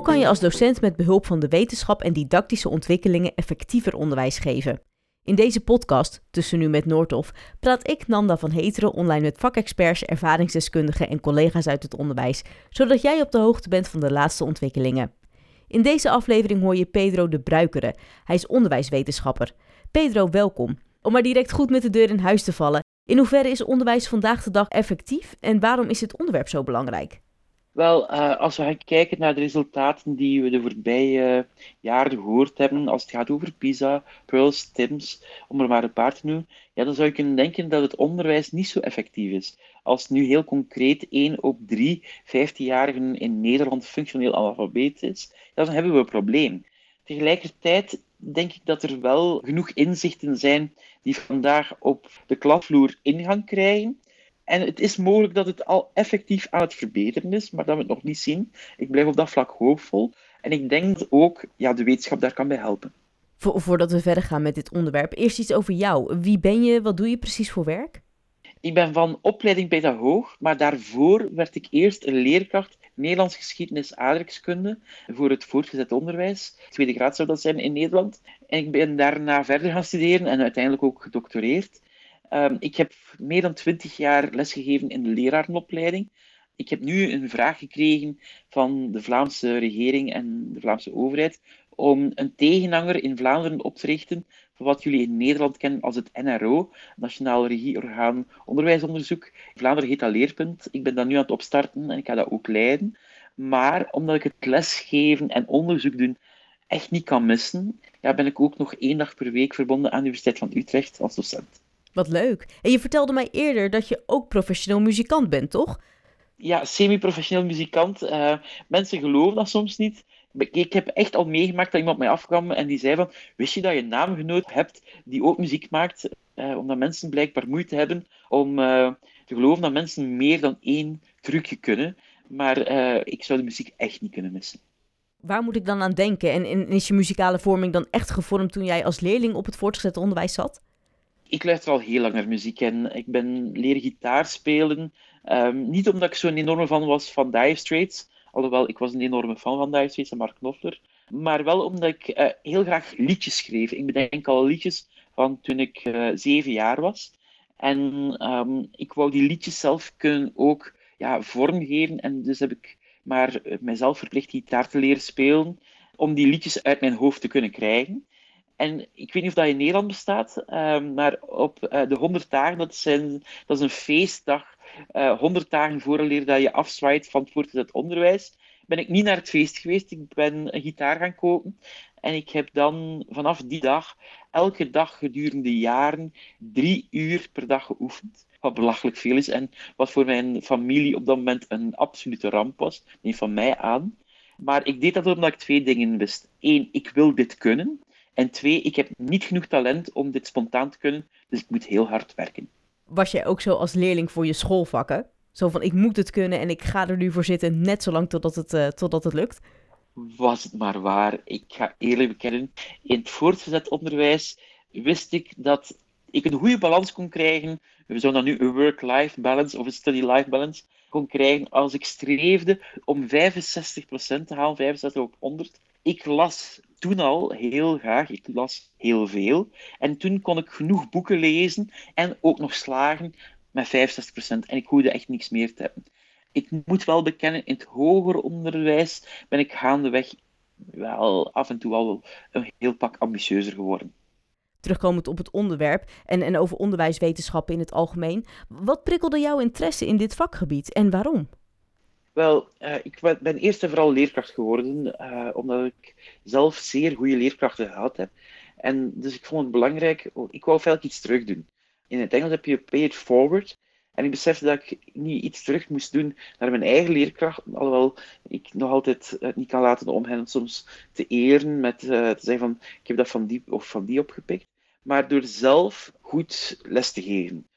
Hoe kan je als docent met behulp van de wetenschap en didactische ontwikkelingen effectiever onderwijs geven? In deze podcast, Tussen Nu met Noordhof, praat ik, Nanda van Heteren, online met vakexperts, ervaringsdeskundigen en collega's uit het onderwijs, zodat jij op de hoogte bent van de laatste ontwikkelingen. In deze aflevering hoor je Pedro de Bruikere. Hij is onderwijswetenschapper. Pedro, welkom. Om maar direct goed met de deur in huis te vallen, in hoeverre is onderwijs vandaag de dag effectief en waarom is dit onderwerp zo belangrijk? Wel, uh, als we gaan kijken naar de resultaten die we de voorbije uh, jaren gehoord hebben, als het gaat over PISA, Pearls, TIMS, om er maar een paar te noemen, ja, dan zou je kunnen denken dat het onderwijs niet zo effectief is. Als nu heel concreet 1 op 3 15-jarigen in Nederland functioneel analfabeet is, dan hebben we een probleem. Tegelijkertijd denk ik dat er wel genoeg inzichten zijn die vandaag op de klasvloer ingang krijgen. En het is mogelijk dat het al effectief aan het verbeteren is, maar dat we het nog niet zien. Ik blijf op dat vlak hoopvol. En ik denk dat ook ja, de wetenschap daar kan bij helpen. voordat we verder gaan met dit onderwerp, eerst iets over jou. Wie ben je? Wat doe je precies voor werk? Ik ben van opleiding pedagoog, maar daarvoor werd ik eerst een leerkracht Nederlands geschiedenis aardrijkskunde voor het voortgezet onderwijs. Tweede graad zou dat zijn in Nederland. En ik ben daarna verder gaan studeren en uiteindelijk ook gedoctoreerd. Um, ik heb meer dan twintig jaar lesgegeven in de lerarenopleiding. Ik heb nu een vraag gekregen van de Vlaamse regering en de Vlaamse overheid om een tegenhanger in Vlaanderen op te richten van wat jullie in Nederland kennen als het NRO, Nationaal Regieorgaan Onderwijsonderzoek. Vlaanderen heet dat Leerpunt. Ik ben dat nu aan het opstarten en ik ga dat ook leiden. Maar omdat ik het lesgeven en onderzoek doen echt niet kan missen, ben ik ook nog één dag per week verbonden aan de Universiteit van Utrecht als docent. Wat leuk. En je vertelde mij eerder dat je ook professioneel muzikant bent, toch? Ja, semi-professioneel muzikant. Uh, mensen geloven dat soms niet. Ik heb echt al meegemaakt dat iemand mij afkwam en die zei van, wist je dat je een naamgenoot hebt die ook muziek maakt? Uh, omdat mensen blijkbaar moeite hebben om uh, te geloven dat mensen meer dan één trucje kunnen. Maar ik zou de muziek echt niet kunnen missen. Waar moet ik dan aan denken? En, en is je muzikale vorming dan echt gevormd toen jij als leerling op het voortgezet onderwijs zat? Ik luister al heel lang naar muziek en ik ben leren gitaar spelen. Um, niet omdat ik zo'n enorme fan was van Dire Straits, alhoewel ik was een enorme fan van Dire Straits en Mark Knopfler. Maar wel omdat ik uh, heel graag liedjes schreef. Ik bedenk al liedjes van toen ik uh, zeven jaar was. En um, ik wou die liedjes zelf kunnen ook ja, vormgeven. En dus heb ik maar uh, mijzelf verplicht gitaar te leren spelen om die liedjes uit mijn hoofd te kunnen krijgen. En ik weet niet of dat in Nederland bestaat, um, maar op uh, de 100 dagen, dat, dat is een feestdag, uh, eh, 100 dagen vooraleer dat je afzwaait van het voortgezet onderwijs, ben ik niet naar het feest geweest. Ik ben een gitaar gaan kopen. En ik heb dan vanaf die dag, elke dag gedurende jaren, drie uur per dag geoefend. Wat belachelijk veel is en wat voor mijn familie op dat moment een absolute ramp was. Neem van mij aan. Maar ik deed dat omdat ik twee dingen wist. Eén, ik wil dit kunnen. En twee, ik heb niet genoeg talent om dit spontaan te kunnen, dus ik moet heel hard werken. Was jij ook zo als leerling voor je schoolvakken? Zo van, ik moet het kunnen en ik ga er nu voor zitten, net zolang totdat het, uh, totdat het lukt? Was het maar waar. Ik ga eerlijk bekennen, in het voortgezet onderwijs wist ik dat ik een goede balans kon krijgen. We zouden dan nu een work-life balance of een study-life balance kon krijgen als ik streefde om 65% te halen, 65 op 100. Ik las toen al heel graag. Ik las heel veel. En toen kon ik genoeg boeken lezen en ook nog slagen met 65%. En ik hoefde echt niks meer te hebben. Ik moet wel bekennen, in het hoger onderwijs ben ik gaandeweg wel af en toe al een heel pak ambitieuzer geworden. Terugkomend op het onderwerp en, en over onderwijswetenschappen in het algemeen. Wat prikkelde jouw interesse in dit vakgebied en waarom? Wel, uh, ik ben eerst en vooral leerkracht geworden, uh, omdat ik zelf zeer goede leerkrachten gehad heb. En dus ik vond het belangrijk, ik wou vaak iets terug doen. In het Engels heb je pay it forward. En ik besefte dat ik niet iets terug moest doen naar mijn eigen leerkracht, alhoewel ik nog altijd niet kan laten om hen soms te eren met uh, te zeggen van ik heb dat van die of van die opgepikt. Maar door zelf goed les te geven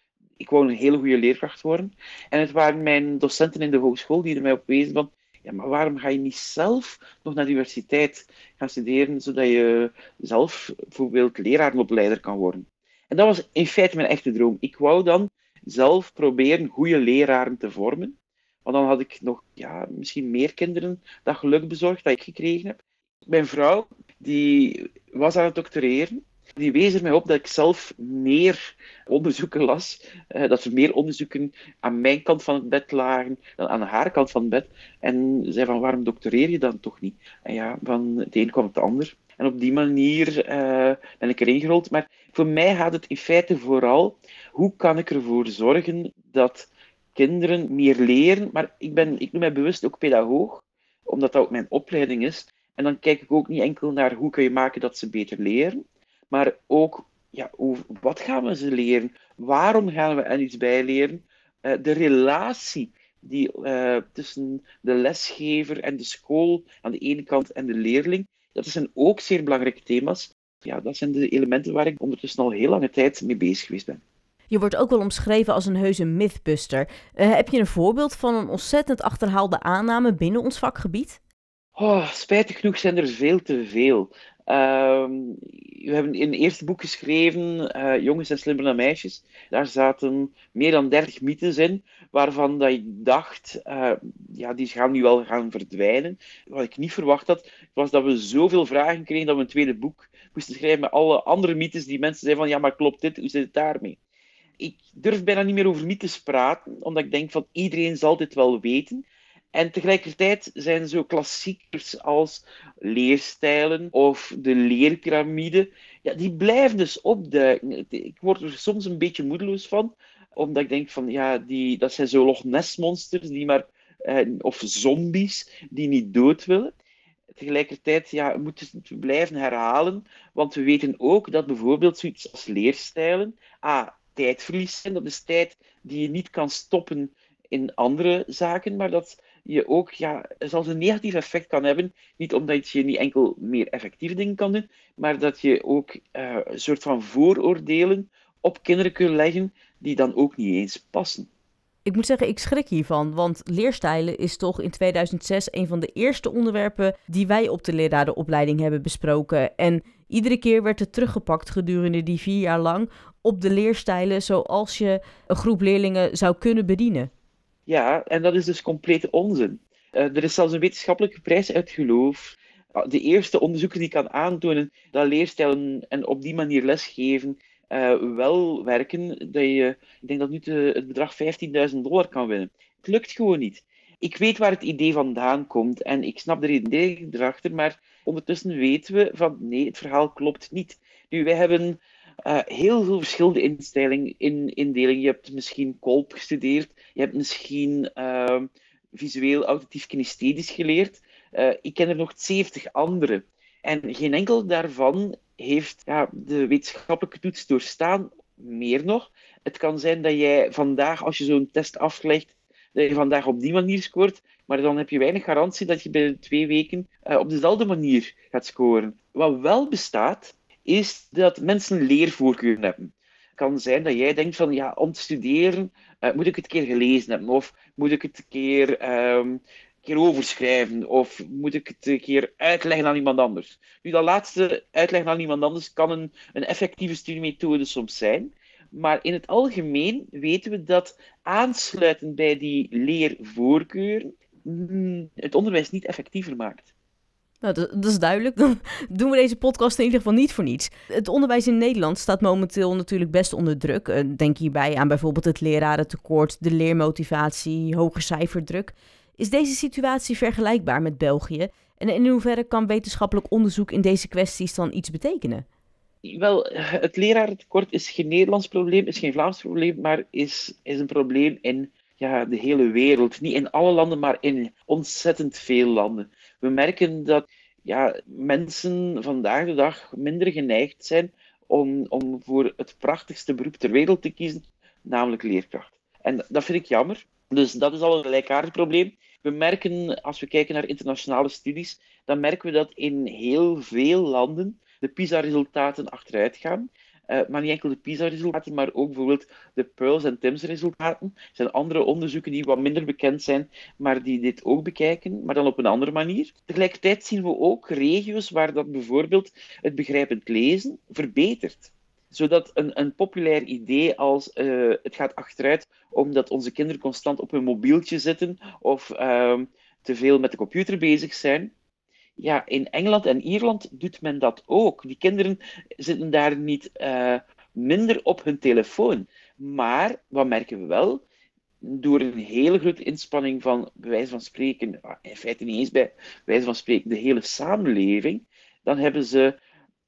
ik wou een hele goede leerkracht worden. En het waren mijn docenten in de hogeschool die er mij op wezen van, ja, maar waarom ga je niet zelf nog naar de universiteit gaan studeren, zodat je zelf bijvoorbeeld lerarenopleider kan worden? En dat was in feite mijn echte droom. Ik wou dan zelf proberen goede leraren te vormen, Want dan had ik nog ja, misschien meer kinderen dat geluk bezorgd dat ik gekregen heb. Mijn vrouw die was aan het doctoreren. Die wees er mij op dat ik zelf meer onderzoeken las. Eh, dat er meer onderzoeken aan mijn kant van het bed lagen dan aan haar kant van het bed. En zei van, waarom doctoreer je dan toch niet? En ja, van het een kwam het ander. En op die manier uh, ben ik erin gerold. Maar voor mij gaat het in feite vooral, hoe kan ik ervoor zorgen dat kinderen meer leren? Maar ik, ben, ik noem mij bewust ook pedagoog, omdat dat ook mijn opleiding is. En dan kijk ik ook niet enkel naar hoe kun je maken dat ze beter leren, maar ook ja, hoe, wat gaan we ze leren? Waarom gaan we er iets bij leren? Uh, de relatie die, uh, tussen de lesgever en de school aan de ene kant en de leerling, dat zijn ook zeer belangrijke thema's. Ja, dat zijn de elementen waar ik ondertussen al heel lange tijd mee bezig geweest ben. Je wordt ook wel omschreven als een heuse mythbuster. Uh, heb je een voorbeeld van een ontzettend achterhaalde aanname binnen ons vakgebied? Oh, spijtig genoeg zijn er veel te veel. Uh, we hebben een eerste boek geschreven, uh, Jongens en slimmer dan meisjes. Daar zaten meer dan 30 mythes in, waarvan dat ik dacht, uh, ja, die gaan nu wel gaan verdwijnen. Wat ik niet verwacht had, was dat we zoveel vragen kregen dat we een tweede boek moesten schrijven met alle andere mythes die mensen zeiden van, ja, maar klopt dit? Hoe zit het daarmee? Ik durf bijna niet meer over mythes praten, omdat ik denk van iedereen zal dit wel weten. En tegelijkertijd zijn zo klassiekers als leerstijlen of de leerpyramide, ja, die blijven dus opduiken. Ik word er soms een beetje moedeloos van, omdat ik denk van, ja, die, dat zijn zo Loch Ness monsters, die maar, eh, of zombies, die niet dood willen. Tegelijkertijd ja, moeten we blijven herhalen, want we weten ook dat bijvoorbeeld zoiets als leerstijlen, ah, tijdverlies zijn, dat is tijd die je niet kan stoppen in andere zaken, maar dat je ook ja, zelfs een negatief effect kan hebben. Niet omdat je niet enkel meer effectieve dingen kan doen, maar dat je ook uh, een soort van vooroordelen op kinderen kunt leggen die dan ook niet eens passen. Ik moet zeggen, ik schrik hiervan, want leerstijlen is toch in 2006 een van de eerste onderwerpen die wij op de lerarenopleiding hebben besproken. En iedere keer werd het teruggepakt gedurende die vier jaar lang op de leerstijlen zoals je een groep leerlingen zou kunnen bedienen. Ja, en dat is dus complete onzin. Uh, er is zelfs een wetenschappelijke prijs uit geloof. Ah, de eerste onderzoeker die kan aantonen dat leerstijlen en op die manier lesgeven uh, wel werken, dat je, ik denk dat nu het bedrag 15.000 dollar kan winnen. Het lukt gewoon niet. Ik weet waar het idee vandaan komt en ik snap de idee erachter, maar ondertussen weten we van nee, het verhaal klopt niet. Nu, wij hebben uh, heel veel verschillende instellingen, in, indelingen. Je hebt misschien Kolp gestudeerd, je hebt misschien uh, visueel auditief kinesthetisch geleerd. Uh, ik ken er nog 70 andere. En geen enkel daarvan heeft ja, de wetenschappelijke toets doorstaan. Meer nog, het kan zijn dat jij vandaag, als je zo'n test aflegt, dat je vandaag op die manier scoort, maar dan heb je weinig garantie dat je binnen twee weken uh, op dezelfde manier gaat scoren. Wat wel bestaat, is dat mensen leervoorkeuren hebben. Het kan zijn dat jij denkt van, ja, om te studeren uh, moet ik het een keer gelezen hebben, of moet ik het een keer, um, een keer overschrijven, of moet ik het een keer uitleggen aan iemand anders. Nu, dat laatste uitleggen aan iemand anders kan een, een effectieve studiemethode soms zijn, maar in het algemeen weten we dat aansluiten bij die leervoorkeuren mm, het onderwijs niet effectiever maakt. Nou, dat, is duidelijk. Dan doen we deze podcast in ieder geval niet voor niets. Het onderwijs in Nederland staat momenteel natuurlijk best onder druk. Eh, denk hierbij aan bijvoorbeeld het lerarentekort, de leermotivatie, hoge cijferdruk. Is deze situatie vergelijkbaar met België? En in hoeverre kan wetenschappelijk onderzoek in deze kwesties dan iets betekenen? Wel, het lerarentekort is geen Nederlands probleem, is geen Vlaams probleem, maar is, is een probleem in ja, de hele wereld. Niet in alle landen, maar in ontzettend veel landen. We merken dat ja, mensen vandaag de dag minder geneigd zijn om, om voor het prachtigste beroep ter wereld te kiezen, namelijk leerkracht. En dat vind ik jammer. Dus dat is al een gelijkaardig probleem. We merken, als we kijken naar internationale studies, dan merken we dat in heel veel landen de PISA-resultaten achteruit gaan. Uh, maar niet enkel de PISA-resultaten, maar ook bijvoorbeeld de Pearls en TIMS-resultaten. Er zijn andere onderzoeken die wat minder bekend zijn, maar die dit ook bekijken, maar dan op een andere manier. Tegelijkertijd zien we ook regio's waar dat bijvoorbeeld het begrijpend lezen verbetert. Zodat een, een populair idee als uh, het gaat achteruit omdat onze kinderen constant op hun mobieltje zitten of uh, te veel met de computer bezig zijn. Ja, in Engeland en Ierland doet men dat ook. Die kinderen zitten daar niet uh, minder op hun telefoon. Maar, wat merken we wel? Door een hele grote inspanning van, bij van spreken, in feite niet eens bij wijze van spreken, de hele samenleving, dan hebben ze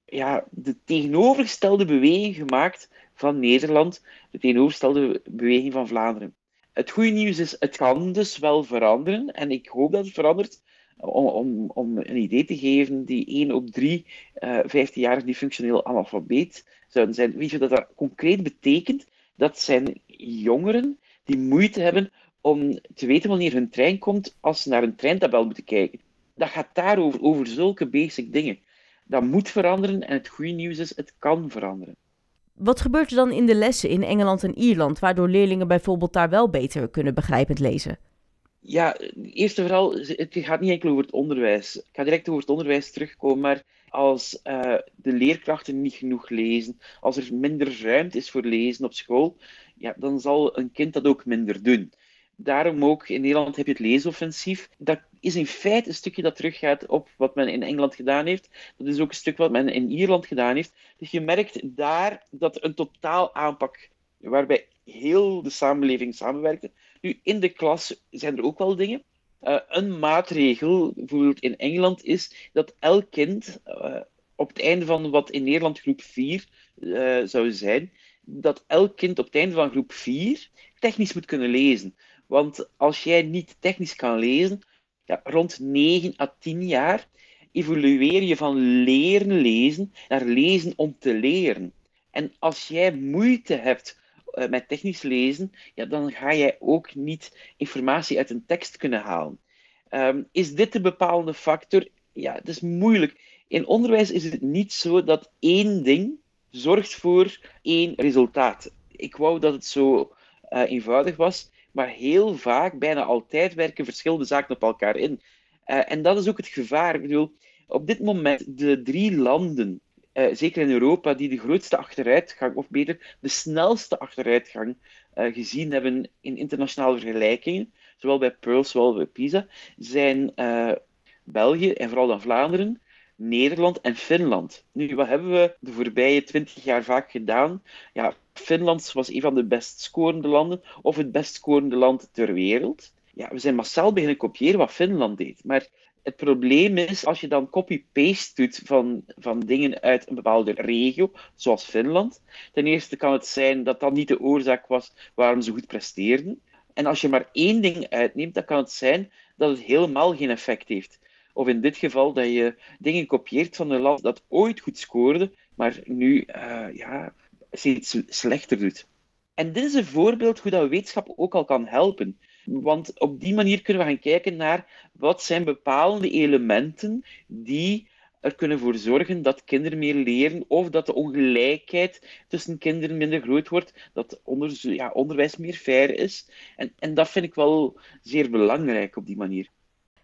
ja, de tegenovergestelde beweging gemaakt van Nederland, de tegenovergestelde beweging van Vlaanderen. Het goede nieuws is, het kan dus wel veranderen en ik hoop dat het verandert. Om, om, om een idee te geven, die 1 op 3 uh, 15-jarigen die functioneel analfabeet zouden zijn. Weet je dat dat concreet betekent? Dat zijn jongeren die moeite hebben om te weten wanneer hun trein komt als ze naar een treintabel moeten kijken. Dat gaat daarover, over zulke basic dingen. Dat moet veranderen en het goede nieuws is, het kan veranderen. Wat gebeurt er dan in de lessen in Engeland en Ierland, waardoor leerlingen bijvoorbeeld daar wel beter kunnen begrijpend lezen? Ja, eerst en vooral, het gaat niet enkel over het onderwijs. Ik ga direct over het onderwijs terugkomen, maar als uh, de leerkrachten niet genoeg lezen, als er minder ruimte is voor lezen op school, ja, dan zal een kind dat ook minder doen. Daarom ook in Nederland heb je het leesoffensief. Dat is in feite een stukje dat teruggaat op wat men in Engeland gedaan heeft. Dat is ook een stuk wat men in Ierland gedaan heeft. Dus je merkt daar dat een totaal aanpak, waarbij heel de samenleving samenwerkte. Nu, in de klas zijn er ook wel dingen. Uh, een maatregel, bijvoorbeeld in Engeland, is dat elk kind uh, op het einde van wat in Nederland groep 4 uh, eh, zou zijn, dat elk kind op het einde van groep 4 technisch moet kunnen lezen. Want als jij niet technisch kan lezen, rond 9 à 10 jaar evolueer je van leren lezen naar lezen om te leren. En als jij moeite hebt uh, met technisch lezen, ja, dan ga jij ook niet informatie uit een tekst kunnen halen. Um, is dit de bepalende factor? Ja, het is moeilijk. In onderwijs is het niet zo dat één ding zorgt voor één resultaat. Ik wou dat het zo uh, eenvoudig was, maar heel vaak, bijna altijd, werken verschillende zaken op elkaar in. Uh, en dat is ook het gevaar. Ik bedoel, op dit moment, de drie landen, uh, zeker in Europa, die de grootste achteruitgang, of beter, de snelste achteruitgang uh, gezien hebben in internationale vergelijkingen, zowel bij Pearl, zowel bij PISA, zijn België en vooral dan Vlaanderen, Nederland en Finland. Nu, wat hebben we de voorbije twintig jaar vaak gedaan? Ja, Finland was een van de best scorende landen, of het best scorende land ter wereld. Ja, we zijn massaal beginnen kopiëren wat Finland deed. Maar het probleem is, als je dan copy-paste doet van, van dingen uit een bepaalde regio, zoals Finland, ten eerste kan het zijn dat dat niet de oorzaak was waarom ze goed presteerden. En als je maar één ding uitneemt, dan kan het zijn dat het helemaal geen effect heeft. Of in dit geval dat je dingen kopieert van een land dat ooit goed scoorde, maar nu uh, ja, steeds slechter doet. En dit is een voorbeeld hoe dat wetenschap ook al kan helpen. Want op die manier kunnen we gaan kijken naar wat zijn bepaalde elementen die er kunnen voor zorgen dat kinderen meer leren of dat de ongelijkheid tussen kinderen minder groot wordt, dat onder, ja, onderwijs meer fair is. En, en dat vind ik wel zeer belangrijk op die manier.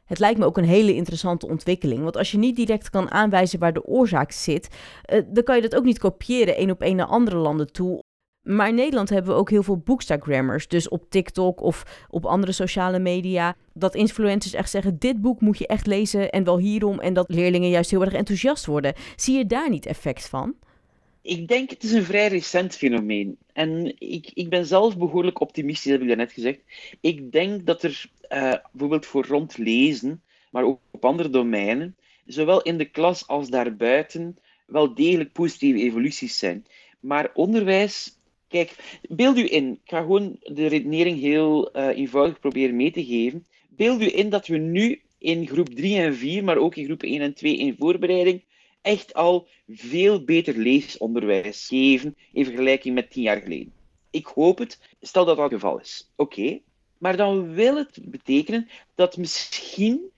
Het lijkt me ook een hele interessante ontwikkeling. Want als je niet direct kan aanwijzen waar de oorzaak zit, uh, dan kan je dat ook niet kopiëren één op één naar andere landen toe. Maar in Nederland hebben we ook heel veel boekstagrammers. Dus op TikTok of op andere sociale media. Dat influencers echt zeggen: dit boek moet je echt lezen en wel hierom. En dat leerlingen juist heel erg enthousiast worden. Zie je daar niet effect van? Ik denk het is een vrij recent fenomeen. En ik, ik ben zelf behoorlijk optimistisch, heb ik daarnet gezegd. Ik denk dat er uh, bijvoorbeeld voor rondlezen, maar ook op andere domeinen, zowel in de klas als daarbuiten, wel degelijk positieve evoluties zijn. Maar onderwijs, kijk, beeld u in, ik ga gewoon de redenering heel uh, eenvoudig proberen mee te geven. Beeld u in dat we nu in groep 3 en 4, maar ook in groep 1 en 2 in voorbereiding, echt al veel beter leesonderwijs geven in vergelijking met tien jaar geleden. Ik hoop het. Stel dat dat het geval is. Oké. Maar dan wil het betekenen dat misschien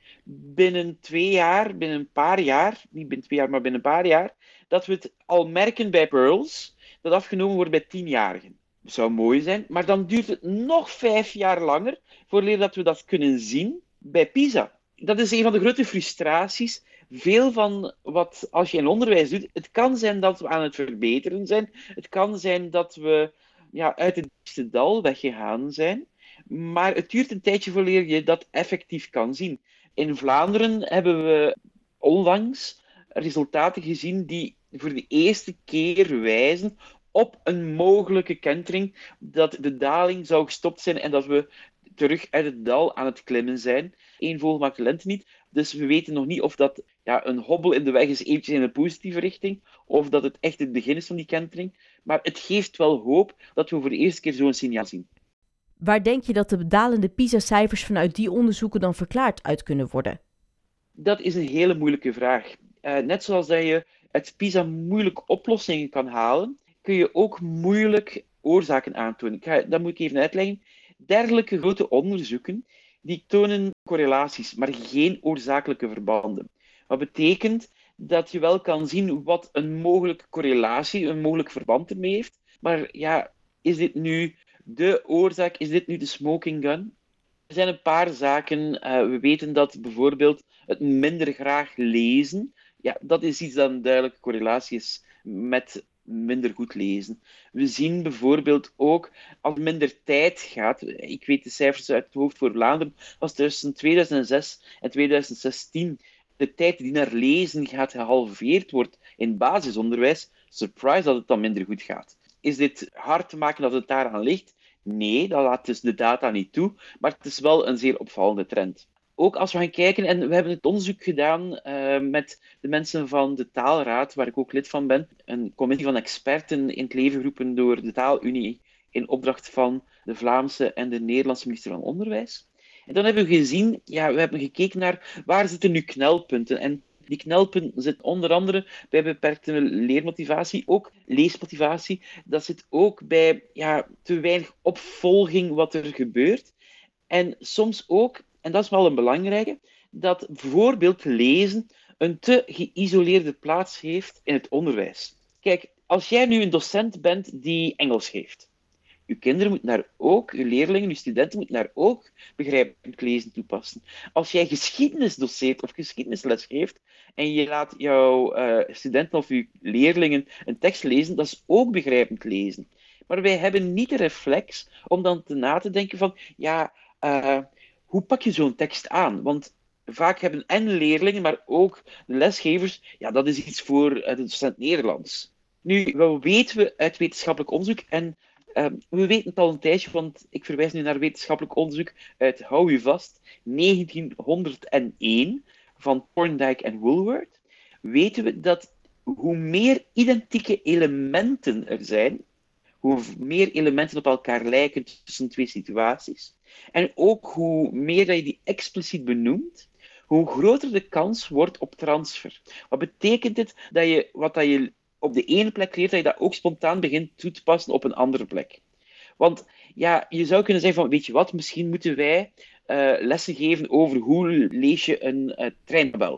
binnen twee jaar, binnen een paar jaar, niet binnen twee jaar, maar binnen een paar jaar, dat we het al merken bij Pearls, dat afgenomen wordt bij tienjarigen. Dat zou mooi zijn, maar dan duurt het nog vijf jaar langer voordat we dat kunnen zien bij PISA. Dat is een van de grote frustraties veel van wat, als je in onderwijs doet, het kan zijn dat we aan het verbeteren zijn. Het kan zijn dat we ja, uit het diepste dal weggegaan zijn. Maar het duurt een tijdje voordat je dat effectief kan zien. In Vlaanderen hebben we onlangs resultaten gezien die voor de eerste keer wijzen op een mogelijke kentering dat de daling zou gestopt zijn en dat we terug uit het dal aan het klimmen zijn. Eén vogel maakt de lente niet, dus we weten nog niet of dat ja, een hobbel in de weg is eventjes in een positieve richting, of dat het echt het begin is van die kentering. Maar het geeft wel hoop dat we voor de eerste keer zo'n signaal zien. Waar denk je dat de dalende PISA-cijfers vanuit die onderzoeken dan verklaard uit kunnen worden? Dat is een hele moeilijke vraag. Uh, net zoals dat je uit PISA moeilijk oplossingen kan halen, kun je ook moeilijk oorzaken aantonen. Ik dat moet ik even uitleggen. Dergelijke grote onderzoeken die tonen correlaties, maar geen oorzakelijke verbanden. Wat betekent dat je wel kan zien wat een mogelijke correlatie, een mogelijk verband ermee heeft. Maar ja, is dit nu de oorzaak? Is dit nu de smoking gun? Er zijn een paar zaken. Uh, we weten dat bijvoorbeeld het minder graag lezen, ja, dat is iets dat een duidelijke correlatie is met minder goed lezen. We zien bijvoorbeeld ook als minder tijd gaat, ik weet de cijfers uit het hoofd voor Vlaanderen, was tussen 2006 en 2016 de tijd die naar lezen gaat gehalveerd wordt in basisonderwijs, surprise dat het dan minder goed gaat. Is dit hard te maken dat het daaraan ligt? Nee, dat laat dus de data niet toe, maar het is wel een zeer opvallende trend ook als we gaan kijken, en we hebben het onderzoek gedaan uh, met de mensen van de Taalraad, waar ik ook lid van ben, een commissie van experten in het leven geroepen door de Taalunie in opdracht van de Vlaamse en de Nederlandse minister van Onderwijs. En dan hebben we gezien, ja, we hebben gekeken naar waar zitten nu knelpunten. En die knelpunten zitten onder andere bij beperkte leermotivatie, ook leesmotivatie. Dat zit ook bij ja, te weinig opvolging wat er gebeurt. En soms ook en dat is wel een belangrijke, dat bijvoorbeeld lezen een te geïsoleerde plaats heeft in het onderwijs. Kijk, als jij nu een docent bent die Engels geeft, uw kinderen moeten daar ook, uw leerlingen, uw studenten moeten daar ook begrijpend lezen toepassen. Als jij geschiedenis doseert of geschiedenisles geeft en je laat jouw uh, studenten of uw leerlingen een tekst lezen, dat is ook begrijpend lezen. Maar wij hebben niet de reflex om dan te na te denken van, ja, uh, hoe pak je zo'n tekst aan? Want vaak hebben en leerlingen, maar ook de lesgevers, ja, dat is iets voor de docent Nederlands. Nu, wat weten we uit wetenschappelijk onderzoek? En ehm, we weten het al een tijdje, want ik verwijs nu naar wetenschappelijk onderzoek uit, hou vast, 1901 van Thorndike en Woolworth. Weten we dat hoe meer identieke elementen er zijn, hoe meer elementen op elkaar lijken tussen twee situaties, en ook hoe meer dat je die expliciet benoemt, hoe groter de kans wordt op transfer. Wat betekent dit? Dat je wat dat je op de ene plek leert, dat je dat ook spontaan begint toe te passen op een andere plek. Want ja, je zou kunnen zeggen van, weet je wat, misschien moeten wij uh, lessen geven over hoe lees je een uh.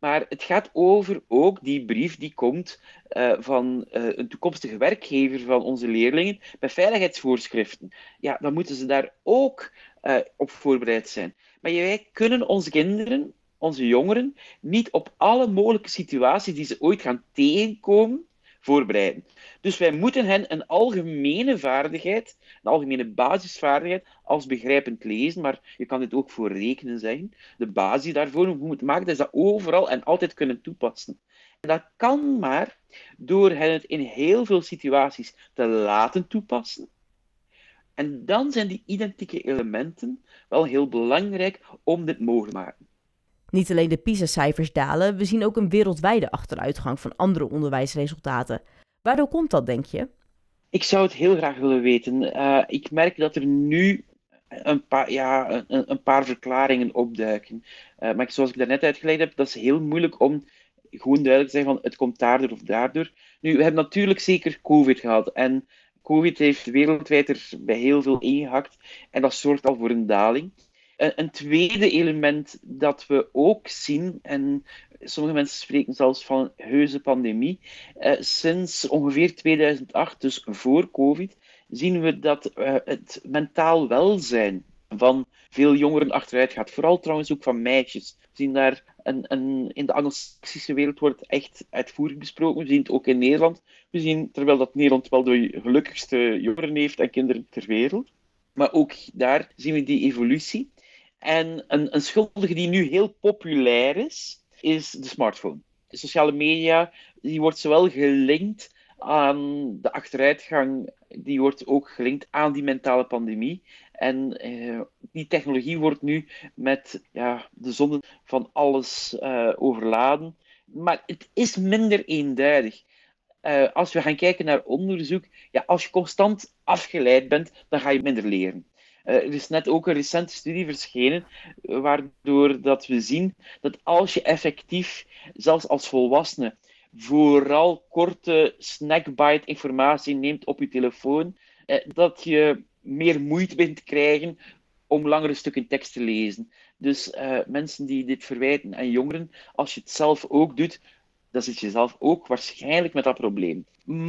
Maar het gaat over ook die brief die komt uh, van uh, een toekomstige werkgever van onze leerlingen met veiligheidsvoorschriften. Ja, dan moeten ze daar ook uh, op voorbereid zijn. Maar wij kunnen onze kinderen, onze jongeren, niet op alle mogelijke situaties die ze ooit gaan tegenkomen, voorbereiden. Dus wij moeten hen een algemene vaardigheid, een algemene basisvaardigheid, als begrijpend lezen, maar je kan dit ook voor rekenen zeggen, de basis daarvoor moet maken dat ze dat overal en altijd kunnen toepassen. En dat kan maar door hen het in heel veel situaties te laten toepassen. En dan zijn die identieke elementen wel heel belangrijk om dit mogelijk te maken. Niet alleen de PISA-cijfers dalen, we zien ook een wereldwijde achteruitgang van andere onderwijsresultaten. Waardoor komt dat, denk je? Ik zou het heel graag willen weten. Uh, ik merk dat er nu een paar, ja, een, een paar verklaringen opduiken. Uh, maar zoals ik daarnet uitgelegd heb, dat is heel moeilijk om gewoon duidelijk te zeggen van het komt daardoor of daardoor. Nu, we hebben natuurlijk zeker COVID gehad. En COVID heeft wereldwijd er bij heel veel ingehakt. En dat zorgt al voor een daling. Een tweede element dat we ook zien, en sommige mensen spreken zelfs van een heuse pandemie, eh, sinds ongeveer 2008, dus voor COVID, zien we dat eh, het mentaal welzijn van veel jongeren achteruit gaat. Vooral trouwens ook van meisjes. We zien daar een, een, in de Anglo-Saxische wereld wordt echt uitvoerig besproken. We zien het ook in Nederland. We zien, terwijl dat Nederland wel de gelukkigste jongeren heeft en kinderen ter wereld. Maar ook daar zien we die evolutie. En een, een schuldige die nu heel populair is, is de smartphone. De sociale media die wordt zowel gelinkt aan de achteruitgang, die wordt ook gelinkt aan die mentale pandemie. En eh, die technologie wordt nu met ja, de zonde van alles uh, overladen. Maar het is minder eenduidig. Uh, als we gaan kijken naar onderzoek, ja, als je constant afgeleid bent, dan ga je minder leren. Uh, er is net ook een recente studie verschenen, waardoor dat we zien dat als je effectief, zelfs als volwassene, vooral korte snackbite informatie neemt op je telefoon, uh, dat je meer moeite bent krijgen om langere stukken tekst te lezen. Dus uh, mensen die dit verwijten aan jongeren, als je het zelf ook doet, dan zit je zelf ook waarschijnlijk met dat probleem.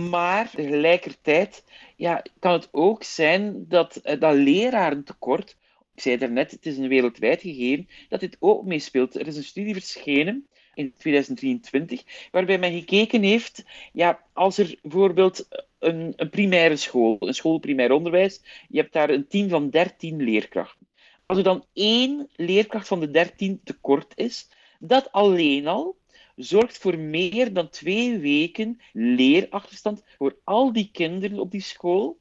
Maar tegelijkertijd ja, kan het ook zijn dat uh, dat lerarentekort, ik zei daarnet, het is een wereldwijd gegeven, dat dit ook meespeelt. Er is een studie verschenen in 2023, waarbij men gekeken heeft, ja, als er bijvoorbeeld een, een primaire school, een school primair onderwijs, je hebt daar een team van 13 leerkrachten. Als er dan één leerkracht van de 13 tekort is, dat alleen al zorgt voor meer dan twee weken leerachterstand voor al die kinderen op die school,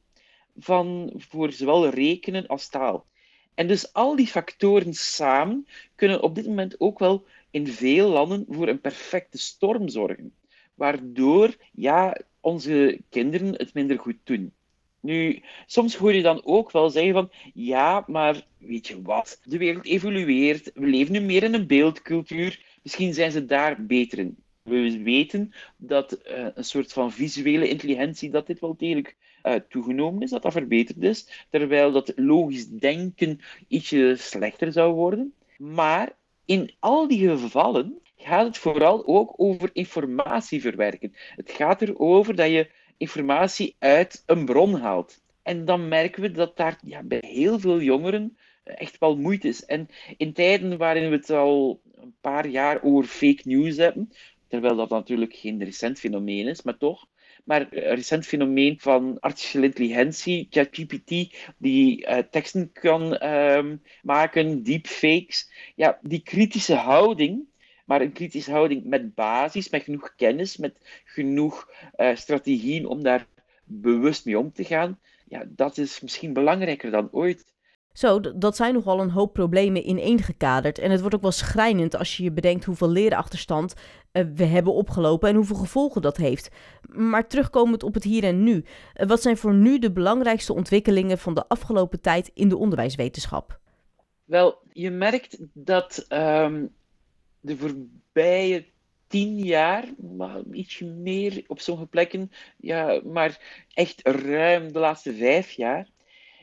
van, voor zowel rekenen als taal. En dus al die factoren samen kunnen op dit moment ook wel in veel landen voor een perfecte storm zorgen. Waardoor ja, onze kinderen het minder goed doen. Nu, soms hoor je dan ook wel zeggen van, ja, maar weet je wat, de wereld evolueert, we leven nu meer in een beeldcultuur, misschien zijn ze daar beter in. We weten dat uh, een soort van visuele intelligentie, dat dit wel degelijk uh, toegenomen is, dat dat verbeterd is, terwijl dat logisch denken ietsje slechter zou worden. Maar in al die gevallen gaat het vooral ook over informatie verwerken. Het gaat erover dat je informatie uit een bron haalt. En dan merken we dat daar ja, bij heel veel jongeren echt wel moeite is. En in tijden waarin we het al een paar jaar over fake news hebben, terwijl dat natuurlijk geen recent fenomeen is, maar toch, maar een recent fenomeen van artificiële intelligentie, ChatGPT, die uh, teksten kan uh, maken, deepfakes. Ja, die kritische houding, maar een kritische houding met basis, met genoeg kennis, met genoeg uh, strategieën om daar bewust mee om te gaan, ja, dat is misschien belangrijker dan ooit. Zo, dat zijn nogal een hoop problemen ineengekaderd. En het wordt ook wel schrijnend als je je bedenkt hoeveel lerenachterstand uh, we hebben opgelopen en hoeveel gevolgen dat heeft. Maar terugkomend op het hier en nu. Uh, wat zijn voor nu de belangrijkste ontwikkelingen van de afgelopen tijd in de onderwijswetenschap? Wel, je merkt dat um, de voorbije tien jaar, maar ietsje meer op sommige plekken, ja, maar echt ruim de laatste vijf jaar,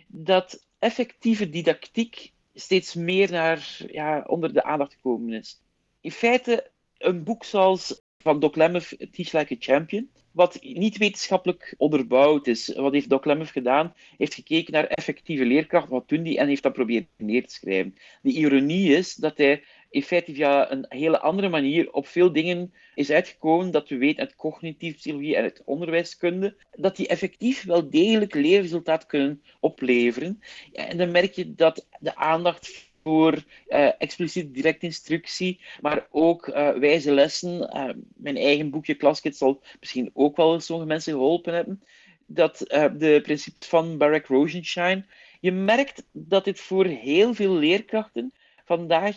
dat effectieve didactiek steeds meer naar, ja, onder de aandacht gekomen is. In feite, een boek zoals van Doc Lemov, Teach Like a Champion, wat niet wetenschappelijk onderbouwd is. Wat heeft Doc Lemov gedaan? heeft gekeken naar effectieve leerkracht, wat doen die, en heeft dat proberen neer te schrijven. De ironie is dat hij in feite via een hele andere manier op veel dingen is uitgekomen dat we weten uit cognitieve psychologie en uit onderwijskunde, dat die effectief wel degelijk leerresultaat kunnen opleveren. En dan merk je dat de aandacht voor expliciet direct instructie, maar ook uh, wijze lessen. Uh, mijn eigen boekje Klaskit zal misschien ook wel sommige mensen geholpen hebben. Dat de principe van Barack Rosenshine. Je merkt dat dit voor heel veel leerkrachten vandaag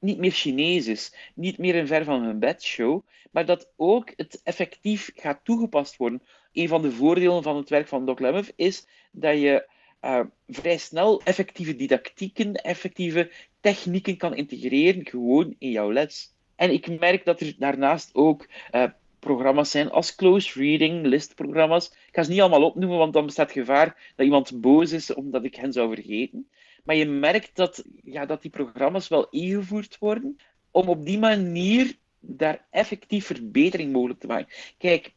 niet meer Chinees is, niet meer een ver van hun bed show, maar dat ook het effectief gaat toegepast worden. Een van de voordelen van het werk van Doc Lemov is dat je uh, vrij snel effectieve didactieken, effectieve technieken kan integreren gewoon in jouw les. En ik merk dat er daarnaast ook uh, programma's zijn als close reading, listprogramma's. Ik ga ze niet allemaal opnoemen, want dan bestaat gevaar dat iemand boos is omdat ik hen zou vergeten. Maar je merkt dat, ja, dat die programma's wel ingevoerd worden om op die manier daar effectief verbetering mogelijk te maken. Kijk,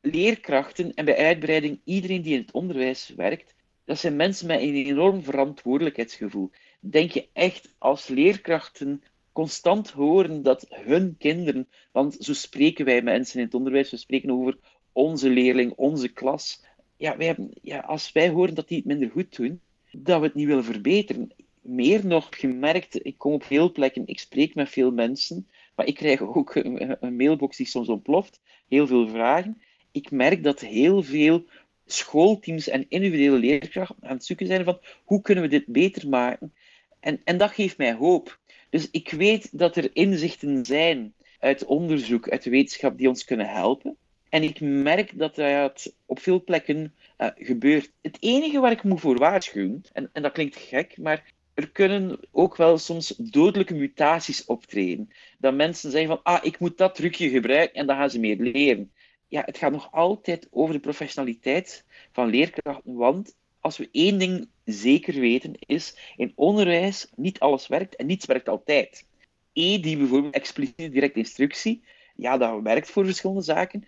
leerkrachten en bij uitbreiding iedereen die in het onderwijs werkt, dat zijn mensen met een enorm verantwoordelijkheidsgevoel. denk je echt als leerkrachten constant horen dat hun kinderen, want zo spreken wij mensen in het onderwijs, we spreken over onze leerling, onze klas. Ja, wij hebben, ja, als wij horen dat die het minder goed doen, dat we het niet willen verbeteren. Meer nog gemerkt, ik kom op veel plekken, ik spreek met veel mensen, maar ik krijg ook een, mailbox die soms ontploft, heel veel vragen. Ik merk dat heel veel schoolteams en individuele leerkrachten aan het zoeken zijn van hoe kunnen we dit beter maken. En, en dat geeft mij hoop. Dus ik weet dat er inzichten zijn uit onderzoek, uit de wetenschap, die ons kunnen helpen. En ik merk dat dat op veel plekken uh, gebeurt. Het enige waar ik moet voor waarschuwen, en, en dat klinkt gek, maar er kunnen ook wel soms dodelijke mutaties optreden. Dat mensen zeggen van, ah, ik moet dat trucje gebruiken en dan gaan ze meer leren. Ja, het gaat nog altijd over de professionaliteit van leerkrachten, want als we één ding zeker weten, is in onderwijs niet alles werkt en niets werkt altijd. E, die bijvoorbeeld expliciete directe instructie, ja, dat werkt voor verschillende zaken,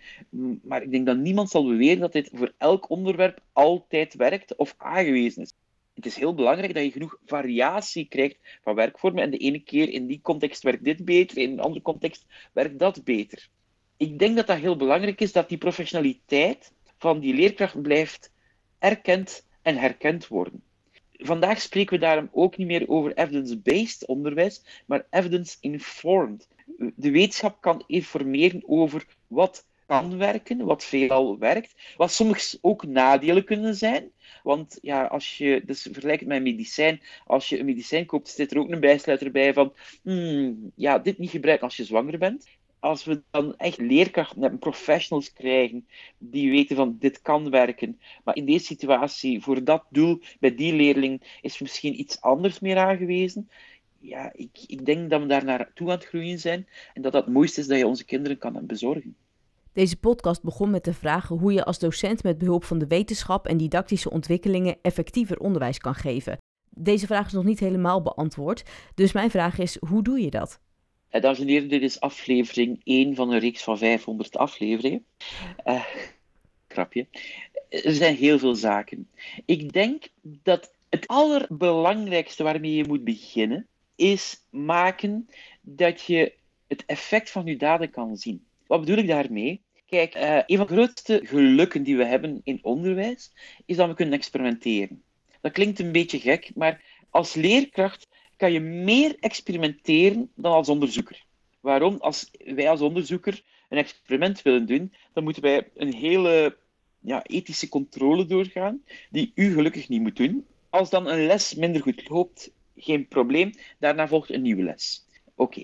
maar ik denk dat niemand zal beweren dat dit voor elk onderwerp altijd werkt of aangewezen is. Het is heel belangrijk dat je genoeg variatie krijgt van werkvormen en de ene keer in die context werkt dit beter, in een andere context werkt dat beter. Ik denk dat dat heel belangrijk is dat die professionaliteit van die leerkracht blijft erkend en herkend worden. Vandaag spreken we daarom ook niet meer over evidence-based onderwijs, maar evidence-informed. De wetenschap kan informeren over wat kan werken, wat veelal werkt, wat soms ook nadelen kunnen zijn. Want ja, als je, dus vergelijk het met medicijn, als je een medicijn koopt, zit er ook een bijsluiter bij van, hmm, ja, dit niet gebruiken als je zwanger bent als we dan echt leerkrachten en professionals krijgen die weten van dit kan werken, maar in deze situatie, voor dat doel, bij die leerling, is misschien iets anders meer aangewezen. Ja, ik, ik denk dat we daar naartoe aan het groeien zijn en dat dat het mooiste is dat je onze kinderen kan bezorgen. Deze podcast begon met de vraag hoe je als docent met behulp van de wetenschap en didactische ontwikkelingen effectiever onderwijs kan geven. Deze vraag is nog niet helemaal beantwoord, dus mijn vraag is: hoe doe je dat? Dames en heren, dit is aflevering 1 van een reeks van 500 afleveringen. Uh, krapje. Er zijn heel veel zaken. Ik denk dat het allerbelangrijkste waarmee je moet beginnen, is maken dat je het effect van je daden kan zien. Wat bedoel ik daarmee? Kijk, uh, een van de grootste gelukken die we hebben in onderwijs, is dat we kunnen experimenteren. Dat klinkt een beetje gek, maar als leerkracht kan je meer experimenteren dan als onderzoeker. Waarom? Als wij als onderzoeker een experiment willen doen, dan moeten wij een hele ja, ethische controle doorgaan, die u gelukkig niet moet doen. Als dan een les minder goed loopt, geen probleem. Daarna volgt een nieuwe les. Oké.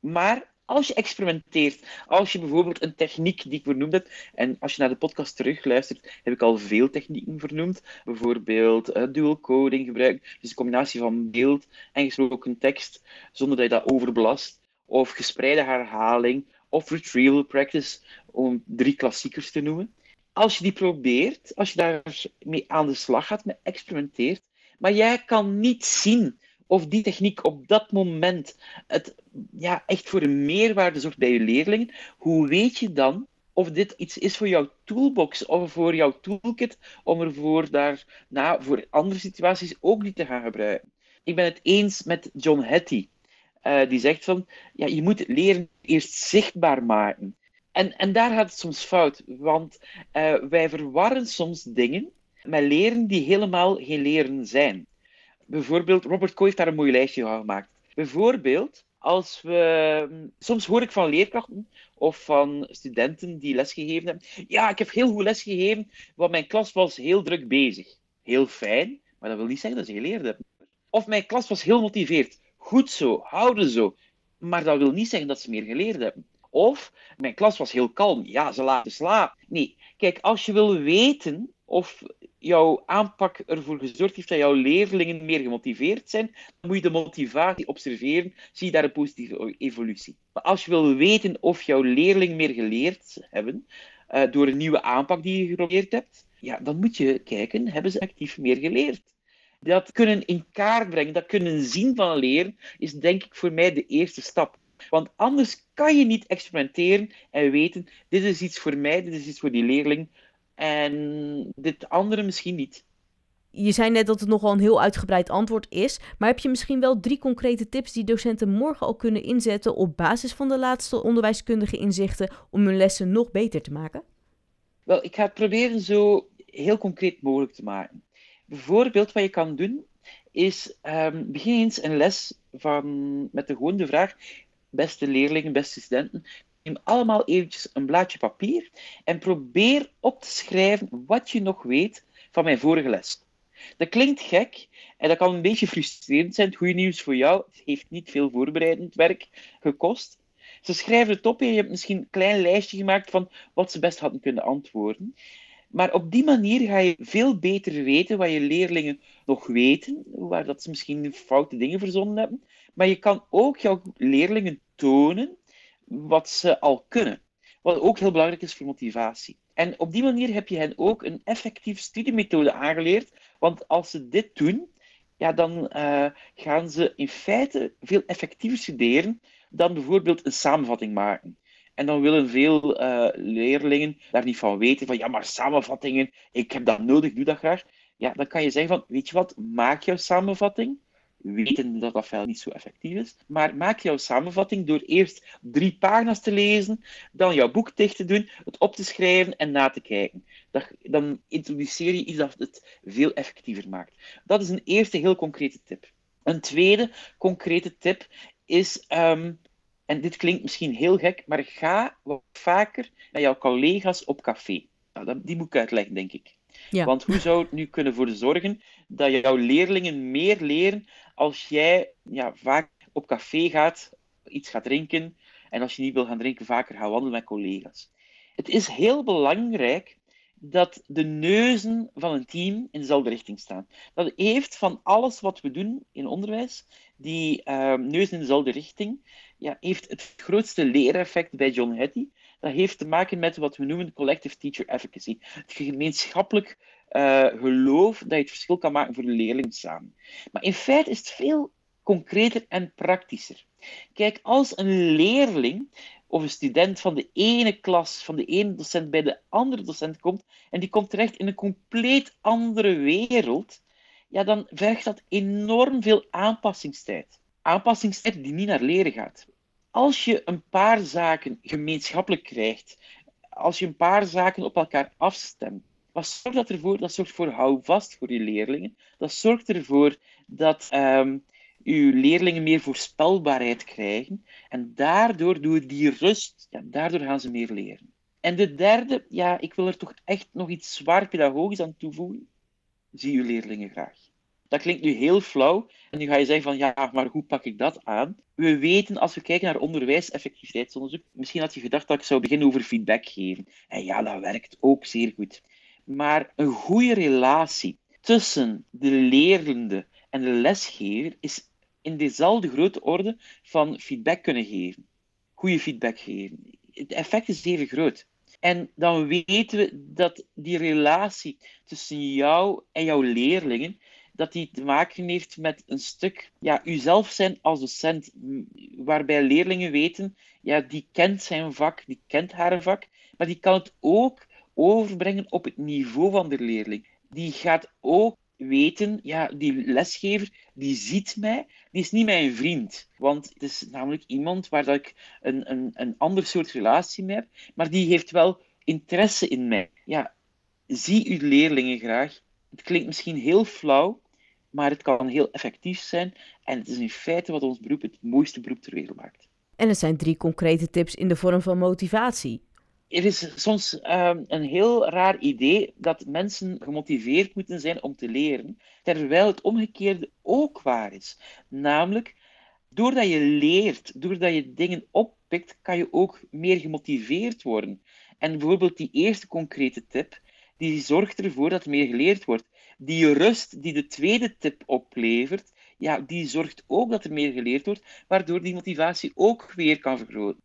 Maar als je experimenteert, als je bijvoorbeeld een techniek die ik vernoemd heb, en als je naar de podcast terugluistert, heb ik al veel technieken vernoemd. Bijvoorbeeld uh, dual coding gebruiken, dus een combinatie van beeld en gesproken tekst, zonder dat je dat overbelast. Of gespreide herhaling, of retrieval practice, om drie klassiekers te noemen. Als je die probeert, als je daarmee aan de slag gaat, met experimenteert, maar jij kan niet zien of die techniek op dat moment het, ja, echt voor een meerwaarde zorgt bij je leerlingen, hoe weet je dan of dit iets is voor jouw toolbox of voor jouw toolkit om ervoor daarna voor andere situaties ook niet te gaan gebruiken? Ik ben het eens met John Hattie. Uh, die zegt van, ja, je moet het leren eerst zichtbaar maken. En, en daar gaat het soms fout, want uh, wij verwarren soms dingen met leren die helemaal geen leren zijn. Bijvoorbeeld, Robert Coe heeft daar een mooi lijstje van gemaakt. Bijvoorbeeld, als we. Soms hoor ik van leerkrachten of van studenten die lesgegeven hebben. Ja, ik heb heel goed lesgegeven, want mijn klas was heel druk bezig. Heel fijn, maar dat wil niet zeggen dat ze geleerd hebben. Of mijn klas was heel motiveerd. Goed zo, houden zo. Maar dat wil niet zeggen dat ze meer geleerd hebben. Of mijn klas was heel kalm. Ja, ze laten slapen. Nee, kijk, als je wil weten of jouw aanpak ervoor gezorgd heeft dat jouw leerlingen meer gemotiveerd zijn, dan moet je de motivatie observeren. Zie je daar een positieve evolutie. Maar als je wil weten of jouw leerlingen meer geleerd hebben uh, door een nieuwe aanpak die je geprobeerd hebt, ja, dan moet je kijken, hebben ze actief meer geleerd? Dat kunnen in kaart brengen, dat kunnen zien van leren, is denk ik voor mij de eerste stap. Want anders kan je niet experimenteren en weten, dit is iets voor mij, dit is iets voor die leerling, en dit andere misschien niet. Je zei net dat het nogal een heel uitgebreid antwoord is, maar heb je misschien wel drie concrete tips die docenten morgen al kunnen inzetten op basis van de laatste onderwijskundige inzichten om hun lessen nog beter te maken? Wel, ik ga het proberen zo heel concreet mogelijk te maken. Bijvoorbeeld, wat je kan doen, is um, begin eens een les van, met de, gewoon de vraag: beste leerlingen, beste studenten, neem allemaal eventjes een blaadje papier en probeer op te schrijven wat je nog weet van mijn vorige les. Dat klinkt gek en dat kan een beetje frustrerend zijn. Het goede nieuws voor jou, het heeft niet veel voorbereidend werk gekost. Ze schrijven het op en je hebt misschien een klein lijstje gemaakt van wat ze best hadden kunnen antwoorden. Maar op die manier ga je veel beter weten wat je leerlingen nog weten, waar dat ze misschien foute dingen verzonnen hebben. Maar je kan ook jouw leerlingen tonen wat ze al kunnen. Wat ook heel belangrijk is voor motivatie. En op die manier heb je hen ook een effectieve studiemethode aangeleerd. Want als ze dit doen, ja, dan uh, gaan ze in feite veel effectiever studeren dan bijvoorbeeld een samenvatting maken. En dan willen veel uh, leerlingen daar niet van weten, van ja, maar samenvattingen, ik heb dat nodig, doe dat graag. Ja, dan kan je zeggen van, weet je wat, maak jouw samenvatting, weten dat dat wel niet zo effectief is, maar maak jouw samenvatting door eerst drie pagina's te lezen, dan jouw boek dicht te doen, het op te schrijven en na te kijken. Dat, dan introduceer je iets dat het veel effectiever maakt. Dat is een eerste heel concrete tip. Een tweede concrete tip is um, en dit klinkt misschien heel gek, maar ga wat vaker met jouw collega's op café. Nou, die moet ik uitleggen, denk ik. Want hoe zou het nu kunnen voor zorgen dat jouw leerlingen meer leren als jij ja, vaak op café gaat, iets gaat drinken en als je niet wil gaan drinken, vaker gaat wandelen met collega's. Het is heel belangrijk dat de neuzen van een team in dezelfde richting staan. Dat heeft van alles wat we doen in onderwijs, die uh, in dezelfde richting, ja, heeft het grootste leereffect bij John Hattie. Dat heeft te maken met wat we noemen collective teacher efficacy. Het gemeenschappelijk uh, geloof dat je het verschil kan maken voor de leerlingen samen. Maar in feite is het veel concreter en praktischer. Kijk, als een leerling of een student van de ene klas, van de ene docent bij de andere docent komt, en die komt terecht in een compleet andere wereld, ja, dan vergt dat enorm veel aanpassingstijd. Aanpassingstijd die niet naar leren gaat. Als je een paar zaken gemeenschappelijk krijgt, als je een paar zaken op elkaar afstemt, wat zorgt dat ervoor? Dat zorgt voor houvast voor je leerlingen. Dat zorgt ervoor dat um, uw leerlingen meer voorspelbaarheid krijgen. En daardoor, door die rust, ja, daardoor gaan ze meer leren. En de derde, ja, ik wil er toch echt nog iets zwaar pedagogisch aan toevoegen. Zie uw leerlingen graag. Dat klinkt nu heel flauw. En nu ga je zeggen van, ja, maar hoe pak ik dat aan? We weten, als we kijken naar onderwijseffectiviteitsonderzoek, misschien had je gedacht dat ik zou beginnen over feedback geven. En ja, dat werkt ook zeer goed. Maar een goede relatie tussen de leerlingen en de lesgever is in dezelfde grote orde van feedback kunnen geven. Goede feedback geven. Het effect is even groot. En dan weten we dat die relatie tussen jou en jouw leerlingen, dat die te maken heeft met een stuk ja, uzelf zijn als docent, waarbij leerlingen weten, ja, die kent zijn vak, die kent haar vak, maar die kan het ook overbrengen op het niveau van de leerling. Die gaat ook weten, ja, die lesgever, die ziet mij, die is niet mijn vriend. Want het is namelijk iemand waar dat ik een, een, een ander soort relatie mee heb, maar die heeft wel interesse in mij. Ja, zie uw leerlingen graag. Het klinkt misschien heel flauw, maar het kan heel effectief zijn. En het is in feite wat ons beroep het mooiste beroep ter wereld maakt. En het zijn drie concrete tips in de vorm van motivatie er is soms um, een heel raar idee dat mensen gemotiveerd moeten zijn om te leren, terwijl het omgekeerde ook waar is. Namelijk, doordat je leert, doordat je dingen oppikt, kan je ook meer gemotiveerd worden. En bijvoorbeeld die eerste concrete tip, die zorgt ervoor dat er meer geleerd wordt. Die rust die de tweede tip oplevert, ja, die zorgt ook dat er meer geleerd wordt, waardoor die motivatie ook weer kan vergroten.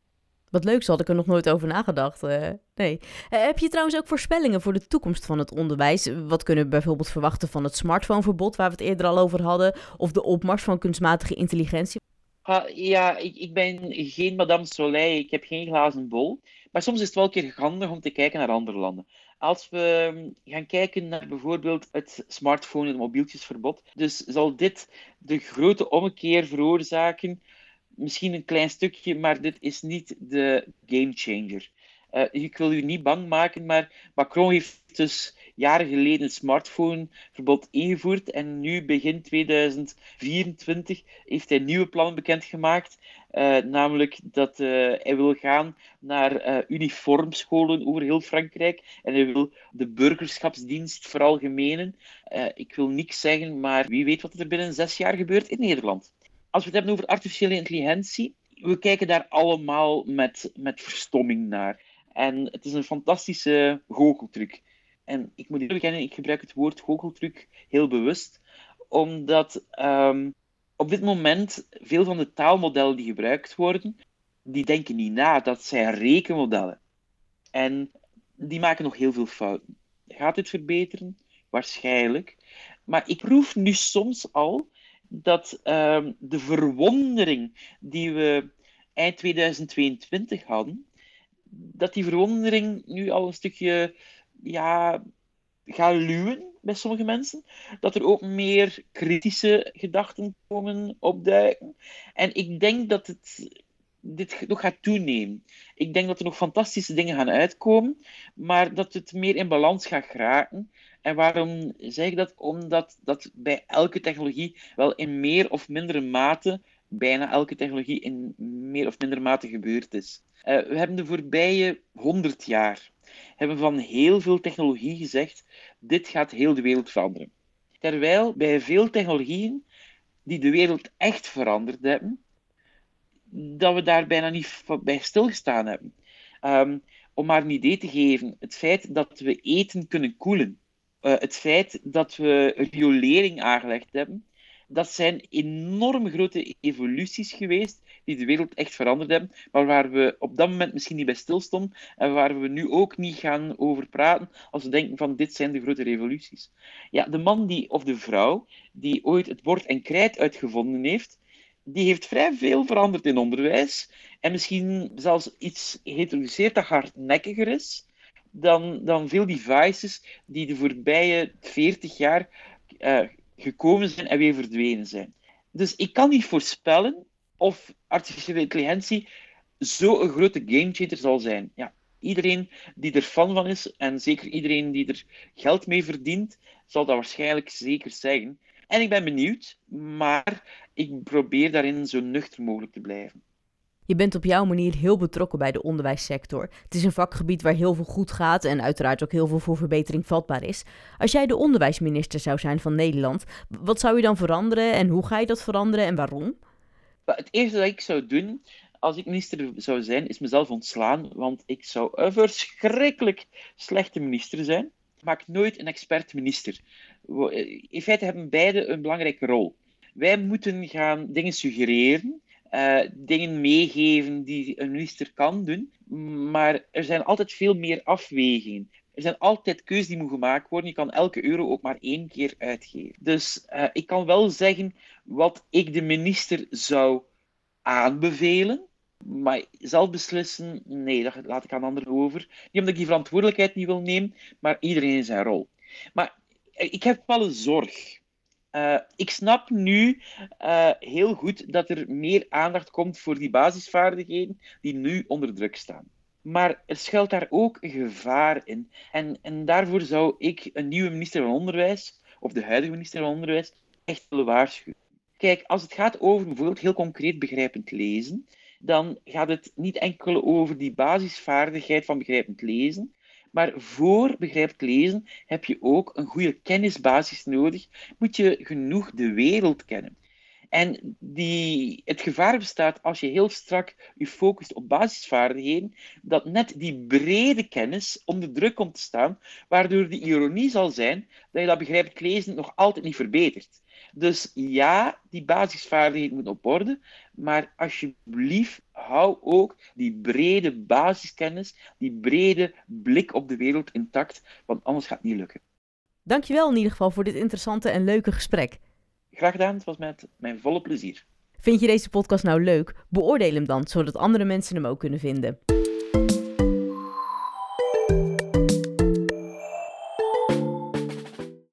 Wat leuk, had ik er nog nooit over nagedacht. Uh, nee. Uh, heb je trouwens ook voorspellingen voor de toekomst van het onderwijs? Wat kunnen we bijvoorbeeld verwachten van het smartphoneverbod, waar we het eerder al over hadden, of de opmars van kunstmatige intelligentie? Uh, ja, ik, ik, ben geen Madame Soleil, ik heb geen glazen bol. Maar soms is het wel een keer handig om te kijken naar andere landen. Als we gaan kijken naar bijvoorbeeld het smartphone- en mobieltjesverbod, dus zal dit de grote ommekeer veroorzaken. Misschien een klein stukje, maar dit is niet de gamechanger. Uh, ik wil u niet bang maken, maar Macron heeft dus jaren geleden een smartphoneverbod ingevoerd en nu, begin 2024, heeft hij nieuwe plannen bekendgemaakt. Uh, namelijk dat uh, hij wil gaan naar uh, uniformscholen over heel Frankrijk en hij wil de burgerschapsdienst veralgemenen. ik wil niks zeggen, maar wie weet wat er binnen zes jaar gebeurt in Nederland. Als we het hebben over artificiële intelligentie, we kijken daar allemaal met, met verstomming naar. En het is een fantastische goocheltruc. En ik moet eerlijk bekennen, ik gebruik het woord goocheltruc heel bewust, omdat um, op dit moment veel van de taalmodellen die gebruikt worden, die denken niet na, dat zijn rekenmodellen. En die maken nog heel veel fouten. Gaat dit verbeteren? Waarschijnlijk. Maar ik proef nu soms al dat um, de verwondering die we eind 2022 hadden, dat die verwondering nu al een stukje ja, gaat luwen bij sommige mensen. Dat er ook meer kritische gedachten komen opduiken. En ik denk dat het dit nog gaat toenemen. Ik denk dat er nog fantastische dingen gaan uitkomen, maar dat het meer in balans gaat geraken. En waarom zeg ik dat? Omdat dat bij elke technologie wel in meer of mindere mate, bijna elke technologie in meer of mindere mate gebeurd is. Uh, we hebben de voorbije honderd jaar hebben van heel veel technologie gezegd, dit gaat heel de wereld veranderen. Terwijl bij veel technologieën die de wereld echt veranderd hebben, dat we daar bijna niet bij stilgestaan hebben. Um, om maar een idee te geven, het feit dat we eten kunnen koelen, uh, het feit dat we riolering aangelegd hebben, dat zijn enorm grote evoluties geweest die de wereld echt veranderd hebben, maar waar we op dat moment misschien niet bij stilstonden en waar we nu ook niet gaan over praten als we denken van dit zijn de grote revoluties. Ja, de man die, of de vrouw die ooit het bord en krijt uitgevonden heeft, die heeft vrij veel veranderd in onderwijs en misschien zelfs iets geïntroduceerd dat hardnekkiger is dan, dan veel devices die de voorbije 40 jaar uh, gekomen zijn en weer verdwenen zijn. Dus ik kan niet voorspellen of artificiële intelligentie zo'n grote gamechanger zal zijn. Ja, iedereen die er fan van is, en zeker iedereen die er geld mee verdient, zal dat waarschijnlijk zeker zeggen. En ik ben benieuwd, maar ik probeer daarin zo nuchter mogelijk te blijven. Je bent op jouw manier heel betrokken bij de onderwijssector. Het is een vakgebied waar heel veel goed gaat en uiteraard ook heel veel voor verbetering vatbaar is. Als jij de onderwijsminister zou zijn van Nederland, wat zou je dan veranderen en hoe ga je dat veranderen en waarom? Het eerste dat ik zou doen als ik minister zou zijn, is mezelf ontslaan, want ik zou een verschrikkelijk slechte minister zijn. Maak nooit een expert-minister. In feite hebben beide een belangrijke rol. Wij moeten gaan dingen suggereren uh, dingen meegeven die een minister kan doen. Maar er zijn altijd veel meer afwegingen. Er zijn altijd keuzes die moeten gemaakt worden. Je kan elke euro ook maar één keer uitgeven. Dus uh, ik kan wel zeggen wat ik de minister zou aanbevelen. Maar zelf beslissen, nee, dat laat ik aan anderen over. Niet omdat ik die verantwoordelijkheid niet wil nemen, maar iedereen in zijn rol. Maar ik heb wel een zorg. Uh, ik snap nu heel goed dat er meer aandacht komt voor die basisvaardigheden die nu onder druk staan. Maar er schuilt daar ook een gevaar in. En, en daarvoor zou ik een nieuwe minister van Onderwijs, of de huidige minister van Onderwijs, echt willen waarschuwen. Kijk, als het gaat over bijvoorbeeld heel concreet begrijpend lezen, dan gaat het niet enkel over die basisvaardigheid van begrijpend lezen, maar voor begrijpelijk lezen heb je ook een goede kennisbasis nodig. Moet je genoeg de wereld kennen. En die, het gevaar bestaat als je heel strak je focust op basisvaardigheden, dat net die brede kennis onder druk komt te staan, waardoor de ironie zal zijn dat je dat begrijpelijk lezen nog altijd niet verbetert. Dus ja, die basisvaardigheden moeten op orde, maar alsjeblieft hou ook die brede basiskennis, die brede blik op de wereld intact, want anders gaat het niet lukken. Dankjewel in ieder geval voor dit interessante en leuke gesprek. Graag gedaan, het was met mijn volle plezier. Vind je deze podcast nou leuk? Beoordeel hem dan, zodat andere mensen hem ook kunnen vinden.